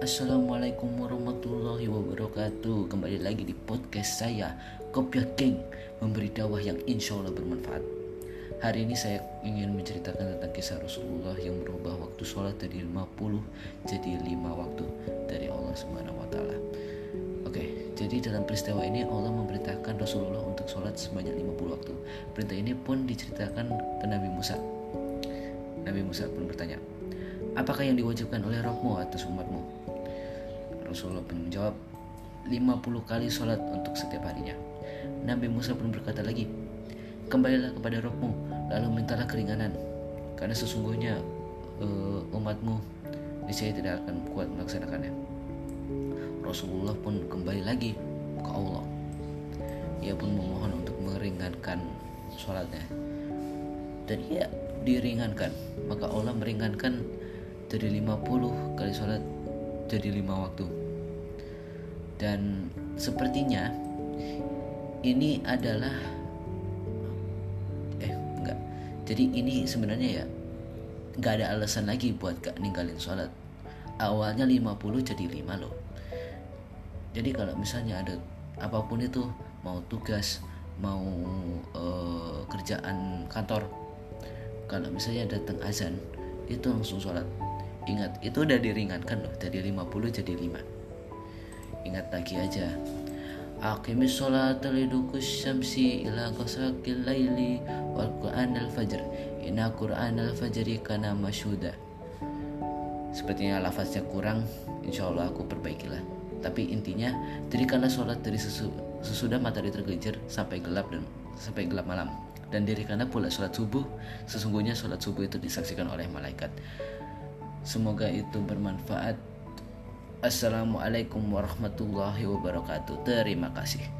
Assalamualaikum warahmatullahi wabarakatuh Kembali lagi di podcast saya Kopiah King Memberi dakwah yang insya Allah bermanfaat Hari ini saya ingin menceritakan tentang kisah Rasulullah Yang merubah waktu sholat dari 50 jadi 5 waktu Dari Allah Subhanahu Wa Taala. Oke, jadi dalam peristiwa ini Allah memerintahkan Rasulullah untuk sholat sebanyak 50 waktu Perintah ini pun diceritakan ke Nabi Musa Nabi Musa pun bertanya Apakah yang diwajibkan oleh rohmu atas umatmu? Rasulullah pun menjawab 50 kali sholat untuk setiap harinya. Nabi Musa pun berkata lagi, kembalilah kepada rohmu, lalu mintalah keringanan, karena sesungguhnya uh, umatmu niscaya tidak akan kuat melaksanakannya. Rasulullah pun kembali lagi ke Allah. Ia pun memohon untuk meringankan sholatnya. Dan ia diringankan, maka Allah meringankan dari 50 kali sholat jadi lima waktu dan sepertinya ini adalah eh enggak. Jadi ini sebenarnya ya nggak ada alasan lagi buat gak ninggalin sholat. Awalnya 50 jadi 5 loh. Jadi kalau misalnya ada apa pun itu mau tugas mau uh, kerjaan kantor kalau misalnya datang azan itu langsung sholat. Ingat itu udah diringankan loh dari 50 jadi 5 Ingat lagi aja. Aqimis sholat lidukus syamsi ila qasaqil laili wal Qur'an al-fajr. Inna Qur'an al-fajri kana masyuda. Sepertinya lafaznya kurang, insya Allah aku perbaikilah. Tapi intinya, dirikanlah sholat dari sesu, sesudah matahari tergelincir sampai gelap dan sampai gelap malam. Dan dirikanlah pula sholat subuh, sesungguhnya sholat subuh itu disaksikan oleh malaikat. Semoga itu bermanfaat Assalamualaikum warahmatullahi wabarakatuh. Terima kasih.